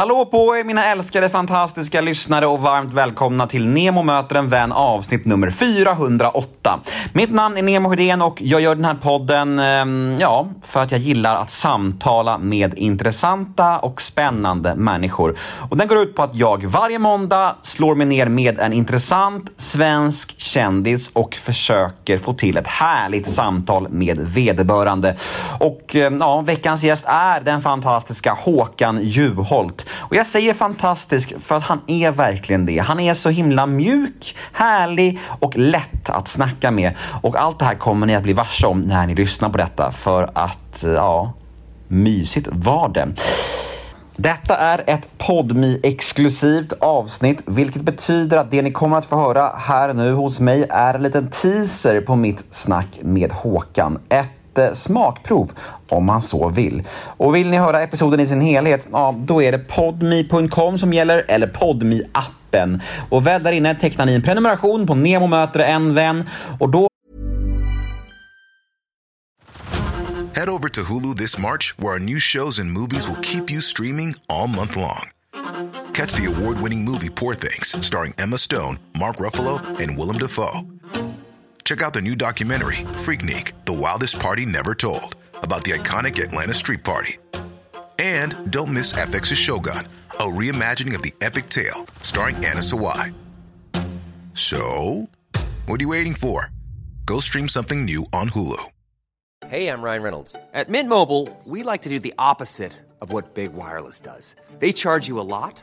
Hallå på er mina älskade fantastiska lyssnare och varmt välkomna till Nemo möter en vän avsnitt nummer 408. Mitt namn är Nemo Hedén och jag gör den här podden, eh, ja, för att jag gillar att samtala med intressanta och spännande människor. Och den går ut på att jag varje måndag slår mig ner med en intressant svensk kändis och försöker få till ett härligt samtal med vederbörande. Och eh, ja, veckans gäst är den fantastiska Håkan Juholt. Och jag säger fantastisk för att han är verkligen det. Han är så himla mjuk, härlig och lätt att snacka med. Och allt det här kommer ni att bli varse om när ni lyssnar på detta för att, eh, ja, mysigt var det. Detta är ett podmi exklusivt avsnitt, vilket betyder att det ni kommer att få höra här nu hos mig är en liten teaser på mitt snack med Håkan. Ett smakprov om man så vill. Och vill ni höra episoden i sin helhet, ja, då är det podme.com som gäller eller podme appen. Och väl där inne tecknar ni en prenumeration på Nemo möter en vän och då Head over to Hulu this March, where our new shows and movies will keep you streaming all month long. Catch the award winning movie Poor Things, starring Emma Stone, Mark Ruffalo, and Willem Dafoe. Check out the new documentary, Freaknik The Wildest Party Never Told, about the iconic Atlanta Street Party. And don't miss FX's Shogun, a reimagining of the epic tale starring Anna Sawai. So, what are you waiting for? Go stream something new on Hulu. Hey, I'm Ryan Reynolds. At Mint Mobile, we like to do the opposite of what Big Wireless does. They charge you a lot,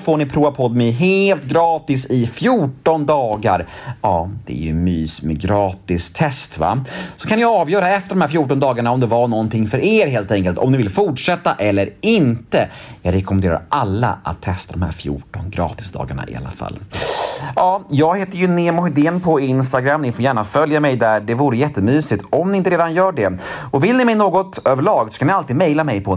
får ni prova Podme helt gratis i 14 dagar. Ja, det är ju mys med gratis test va? Så kan ni avgöra efter de här 14 dagarna om det var någonting för er helt enkelt, om ni vill fortsätta eller inte. Jag rekommenderar alla att testa de här 14 gratisdagarna i alla fall. Ja, jag heter ju Nemo Hedén på Instagram. Ni får gärna följa mig där. Det vore jättemysigt om ni inte redan gör det. Och vill ni mig något överlag så kan ni alltid mejla mig på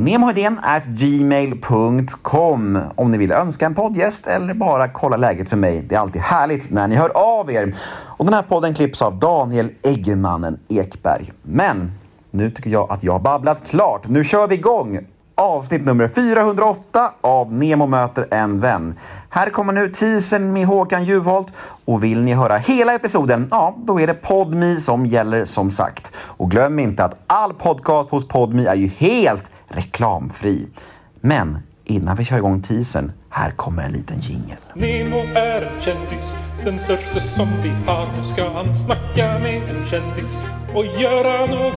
gmail.com om ni vill önska en poddgäst eller bara kolla läget för mig. Det är alltid härligt när ni hör av er. Och den här podden klipps av Daniel Eggemannen Ekberg. Men nu tycker jag att jag har babblat klart. Nu kör vi igång! Avsnitt nummer 408 av Nemo möter en vän. Här kommer nu teasern med Håkan Juholt och vill ni höra hela episoden, ja, då är det Podmi som gäller som sagt. Och glöm inte att all podcast hos Podmi är ju helt reklamfri. Men innan vi kör igång teasern, här kommer en liten jingel. Nemo är en kändis, den största som vi har. Nu ska han snacka med en kändis och göra något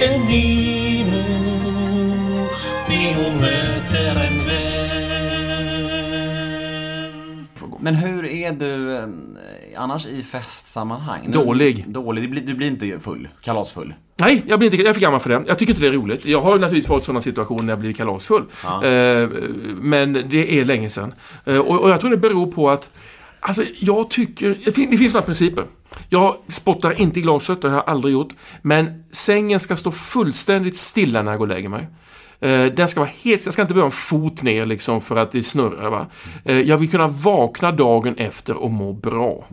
Nemo, ja det är Nemo. Nemo möter en vän. Men hur är du eh, annars i festsammanhang? Dålig. Dålig. Du blir, du blir inte full? Kalasfull? Nej, jag, blir inte, jag är för gammal för det. Jag tycker inte det är roligt. Jag har naturligtvis varit i sådana situationer när jag blivit kalasfull. Eh, men det är länge sedan. Eh, och, jag tror det beror på att Alltså, jag tycker... Det fin- det finns några principer. Jag spottar inte i glaset, det har jag aldrig gjort. Men sängen ska stå fullständigt stilla när jag går och lägger mig. Eh, Den ska vara helt... Jag ska inte behöva en fot ner liksom för att det snurrar. Va? Eh, Jag vill kunna vakna dagen efter och må bra.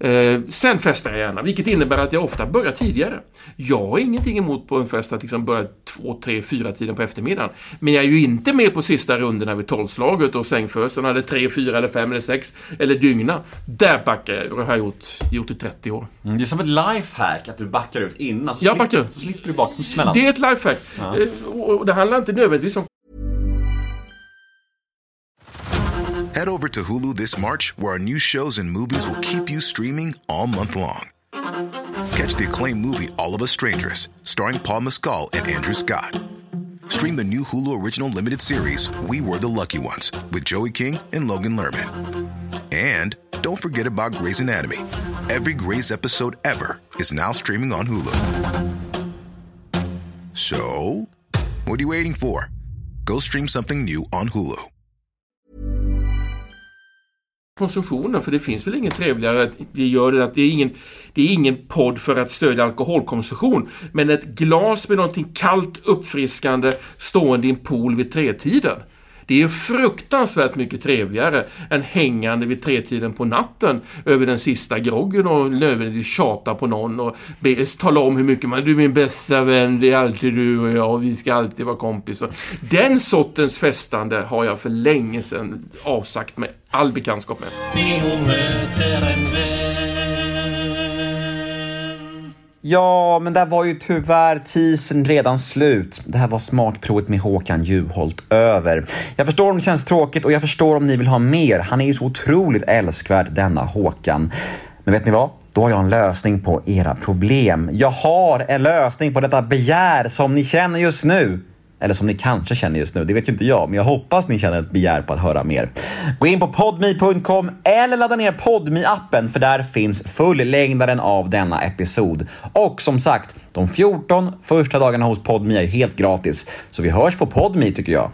Eh, sen festar jag gärna, vilket innebär att jag ofta börjar tidigare. Jag har ingenting emot på en fest att liksom börja två, tre, fyra tiden på eftermiddagen. Men jag är ju inte med på sista rundorna vid tolvslaget och sängfösen eller tre, fyra, eller fem eller sex eller dygna. Där backar jag och det har jag gjort, gjort i 30 år. Mm, Det är som ett lifehack att du backar ut innan. Så Jag slipper, backar. Så slipper du baksmällan. Det är ett lifehack. Eh, Och det handlar inte nödvändigtvis Head over to Hulu this March, where our new shows and movies will keep you streaming all month long. Catch the acclaimed movie All of Us Strangers, starring Paul Mescal and Andrew Scott. Stream the new Hulu original limited series We Were the Lucky Ones with Joey King and Logan Lerman. And don't forget about Grey's Anatomy. Every Grey's episode ever is now streaming on Hulu. So, what are you waiting for? Go stream something new on Hulu. konsumtionen, för det finns väl inget trevligare att vi gör det, att det är ingen, det är ingen podd för att stödja alkoholkonsumtion, men ett glas med någonting kallt, uppfriskande stående i en pool vid tretiden. Det är fruktansvärt mycket trevligare än hängande vid tretiden på natten över den sista groggen och nödvändigtvis tjata på någon och be, tala om hur mycket man... Du är min bästa vän, det är alltid du och jag och vi ska alltid vara kompisar. Den sortens festande har jag för länge sedan avsagt mig all bekantskap med. Ja, men där var ju tyvärr teasern redan slut. Det här var smakprovet med Håkan Juholt över. Jag förstår om det känns tråkigt och jag förstår om ni vill ha mer. Han är ju så otroligt älskvärd, denna Håkan. Men vet ni vad? Då har jag en lösning på era problem. Jag har en lösning på detta begär som ni känner just nu. Eller som ni kanske känner just nu, det vet ju inte jag, men jag hoppas ni känner ett begär på att höra mer. Gå in på podme.com eller ladda ner podme appen för där finns fullängdaren av denna episod. Och som sagt, de 14 första dagarna hos Podme är helt gratis. Så vi hörs på Podme tycker jag.